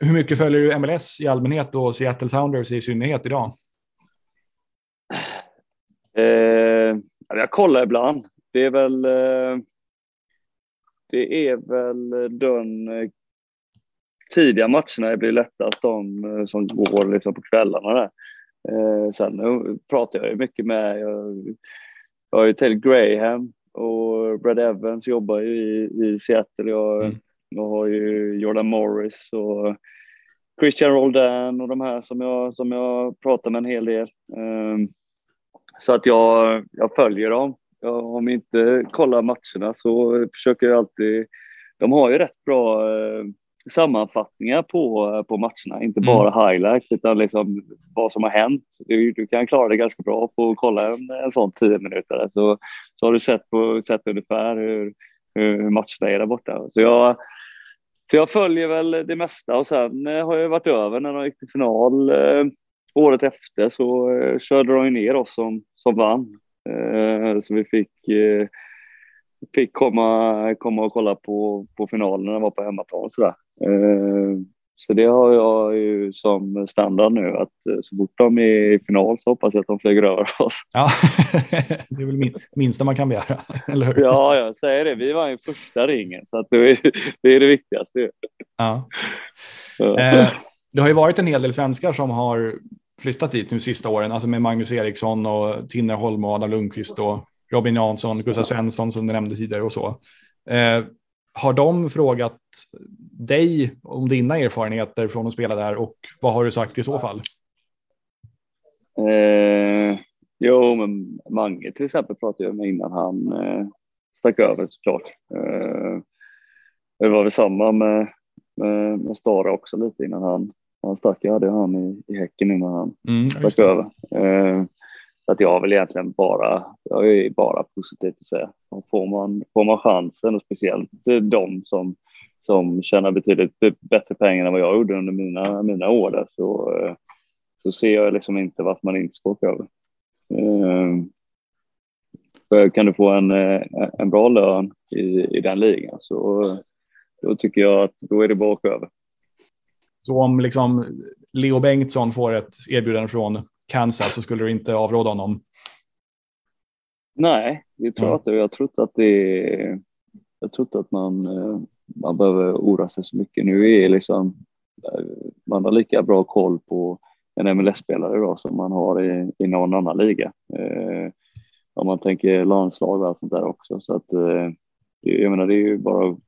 Hur mycket följer du MLS i allmänhet och Seattle Sounders i synnerhet idag? Eh, jag kollar ibland. Det är väl. Eh, det är väl de eh, tidiga matcherna det blir lättast de eh, som går liksom på kvällarna. Där. Eh, sen pratar jag ju mycket med. Jag, jag har ju Ted Graham och Brad Evans jobbar ju i, i Seattle. Jag mm. Jag har ju Jordan Morris och Christian Roldan och de här som jag, som jag pratar med en hel del. Um, så att jag, jag följer dem. Jag, om jag inte kollar matcherna så försöker jag alltid. De har ju rätt bra uh, sammanfattningar på, på matcherna, inte mm. bara highlights utan liksom vad som har hänt. Du, du kan klara det ganska bra på att kolla en, en sån tio minuter. Så, så har du sett, på, sett ungefär hur, hur matcherna är där borta. Så jag, så jag följer väl det mesta och sen eh, har jag varit över när de gick till final eh, året efter så eh, körde de ner oss som, som vann. Eh, så vi fick, eh, fick komma, komma och kolla på, på finalen när den var på hemmaplan. Sådär. Eh, så det har jag ju som standard nu att så fort de är i final så hoppas jag att de flyger över oss. Ja, det är väl min, minsta man kan begära, eller hur? Ja, jag säger det. Vi var i första ringen så att det, är, det är det viktigaste. Ja. Eh, det har ju varit en hel del svenskar som har flyttat dit nu sista åren, alltså med Magnus Eriksson och Tinnerholm och Adam Lundqvist och Robin Jansson, Gustav Svensson som du nämnde tidigare och så. Eh, har de frågat dig om dina erfarenheter från att spela där och vad har du sagt i så fall? Eh, jo, men Mange till exempel pratade jag med innan han eh, stack över såklart. Eh, det var väl samma med, med, med Stara också lite innan han, Han stack, jag hade han i, i Häcken innan han mm, stack över. Eh, så att jag vill egentligen bara, jag är bara positivt att säga. Får man, får man chansen och speciellt de som, som tjänar betydligt bättre pengar än vad jag gjorde under mina, mina år där så, eh, så ser jag liksom inte varför man inte ska åka över. Eh, kan du få en, eh, en bra lön i, i den ligan så då tycker jag att då är det bara att åka över. Så om liksom Leo Bengtsson får ett erbjudande från Kansas så skulle du inte avråda honom? Nej, det tror jag inte. Jag tror inte att det är, jag tror inte att man, eh, man behöver oroa sig så mycket. Nu är liksom, man har lika bra koll på en MLS-spelare idag som man har i, i någon annan liga. Eh, om man tänker landslag och allt sånt där också. Så att, eh, jag menar, det är ju bara att,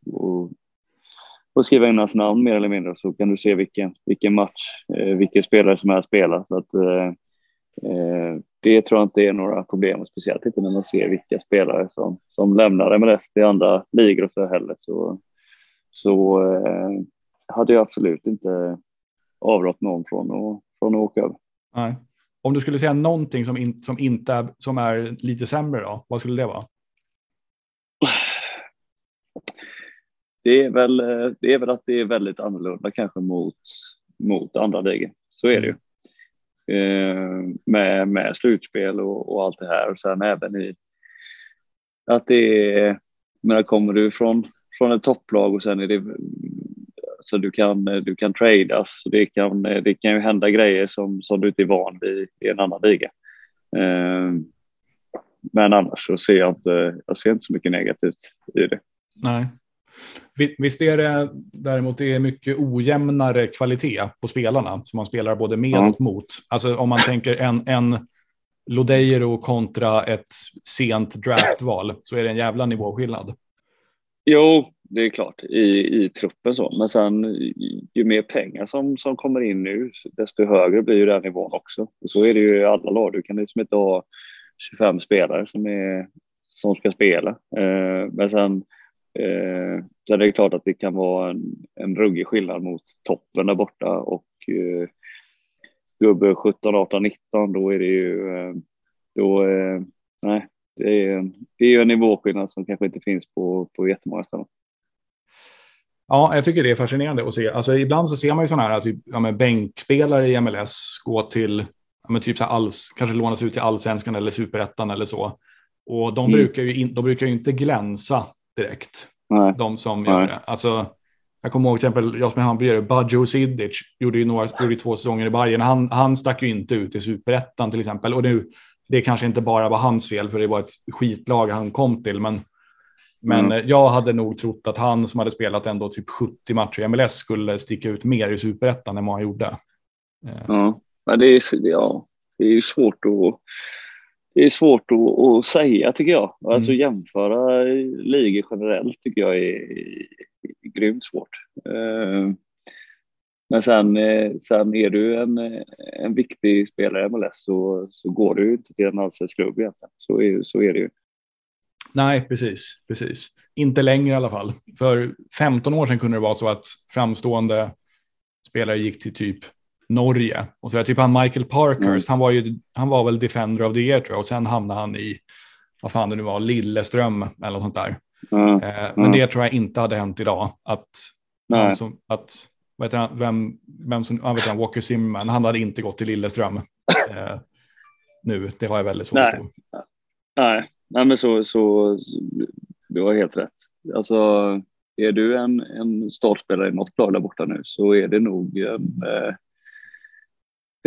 att skriva in hans namn mer eller mindre så kan du se vilken, vilken match, eh, vilken spelare som är spelar. Så att, eh, eh, det tror jag inte är några problem, speciellt inte när man ser vilka spelare som, som lämnar MLS till andra ligor och så heller. Så, så eh, hade jag absolut inte avrått någon från att, från att åka över. Nej. Om du skulle säga någonting som, in, som inte är, som är lite sämre då, vad skulle det vara? Det är väl, det är väl att det är väldigt annorlunda kanske mot, mot andra ligor. Så är det ju. Eh, med, med slutspel och, och, allt det här och sen även i att det är, men kommer du från, från ett topplag och sen är det så du kan, du kan tradas. Det kan, det kan ju hända grejer som, som du inte är van vid i en annan liga. Eh, men annars så ser jag inte, jag ser inte så mycket negativt i det. Nej. Visst är det däremot det är mycket ojämnare kvalitet på spelarna som man spelar både med ja. och mot. Alltså om man tänker en, en Lodeiro kontra ett sent draftval så är det en jävla nivåskillnad. Jo, det är klart i, i truppen så, men sen ju mer pengar som, som kommer in nu, desto högre blir ju den nivån också. Och så är det ju i alla lag. Du kan liksom inte ha 25 spelare som, är, som ska spela. Eh, men sen, eh, sen är det klart att det kan vara en, en ruggig skillnad mot toppen där borta och eh, gubbe 17, 18, 19, då är det ju, eh, då, eh, nej, det är, det är en nivåskillnad som kanske inte finns på, på jättemånga ställen. Ja, jag tycker det är fascinerande att se. Alltså, ibland så ser man ju sådana här typ, ja, bänkspelare i MLS gå till, ja, men typ så alls, kanske lånas ut till allsvenskan eller superettan eller så. Och de, mm. brukar ju in, de brukar ju inte glänsa direkt. Nej. De som Nej. gör det. Alltså, jag kommer ihåg till exempel, jag som är hamburgare, Baggio Sidic gjorde ju några, gjorde två säsonger i Bayern. Han, han stack ju inte ut i superettan till exempel. Och nu, det kanske inte bara var hans fel, för det var ett skitlag han kom till. Men men mm. jag hade nog trott att han som hade spelat ändå typ 70 matcher i MLS skulle sticka ut mer i superettan än vad han gjorde. Eh. Ja, det är, ja, det är svårt att det är svårt att, att säga tycker jag. Alltså mm. jämföra ligor generellt tycker jag är, är, är grymt svårt. Eh, men sen, eh, sen är du en, en viktig spelare i MLS så, så går du inte till en allsvensk klubb egentligen. Så är, så är det ju. Nej, precis, precis. Inte längre i alla fall. För 15 år sedan kunde det vara så att framstående spelare gick till typ Norge. Och så typ han Michael Parkhurst, mm. han var ju, han var väl Defender of the Year tror jag. Och sen hamnade han i, vad fan det nu var, Lilleström eller något sånt där. Mm. Eh, men det tror jag inte hade hänt idag. Att, alltså, att vet han, vem, vem som, ah, vet han, Walker Zimmerman, han hade inte gått till Lilleström. Eh, nu, det har jag väldigt svårt Nej. på. Nej, Nej, men så, så du har helt rätt. Alltså, är du en, en startspelare i något lag där borta nu så är det nog en, eh,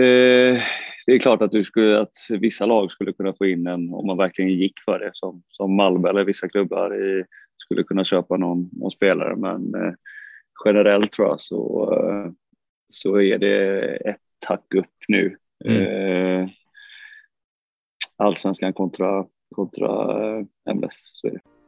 eh, det är klart att, du skulle, att vissa lag skulle kunna få in en, om man verkligen gick för det, som, som Malmö eller vissa klubbar i, skulle kunna köpa någon, någon spelare. Men eh, generellt tror jag så, eh, så är det ett tack upp nu. Mm. Eh, allsvenskan kontra kontra eh, MLS. Så är det.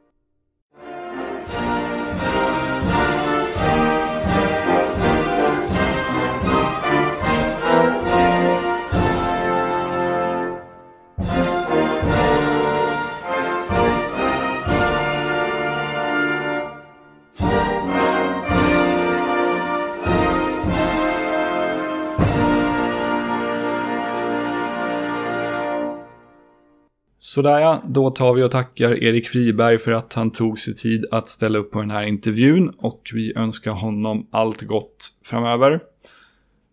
Sådär ja, då tar vi och tackar Erik Friberg för att han tog sig tid att ställa upp på den här intervjun och vi önskar honom allt gott framöver.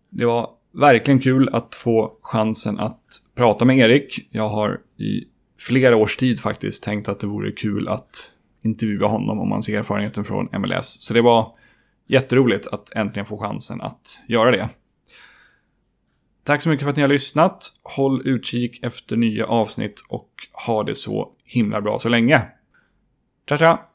Det var verkligen kul att få chansen att prata med Erik. Jag har i flera års tid faktiskt tänkt att det vore kul att intervjua honom om man ser erfarenheten från MLS. Så det var jätteroligt att äntligen få chansen att göra det. Tack så mycket för att ni har lyssnat. Håll utkik efter nya avsnitt och ha det så himla bra så länge. Ciao, ciao!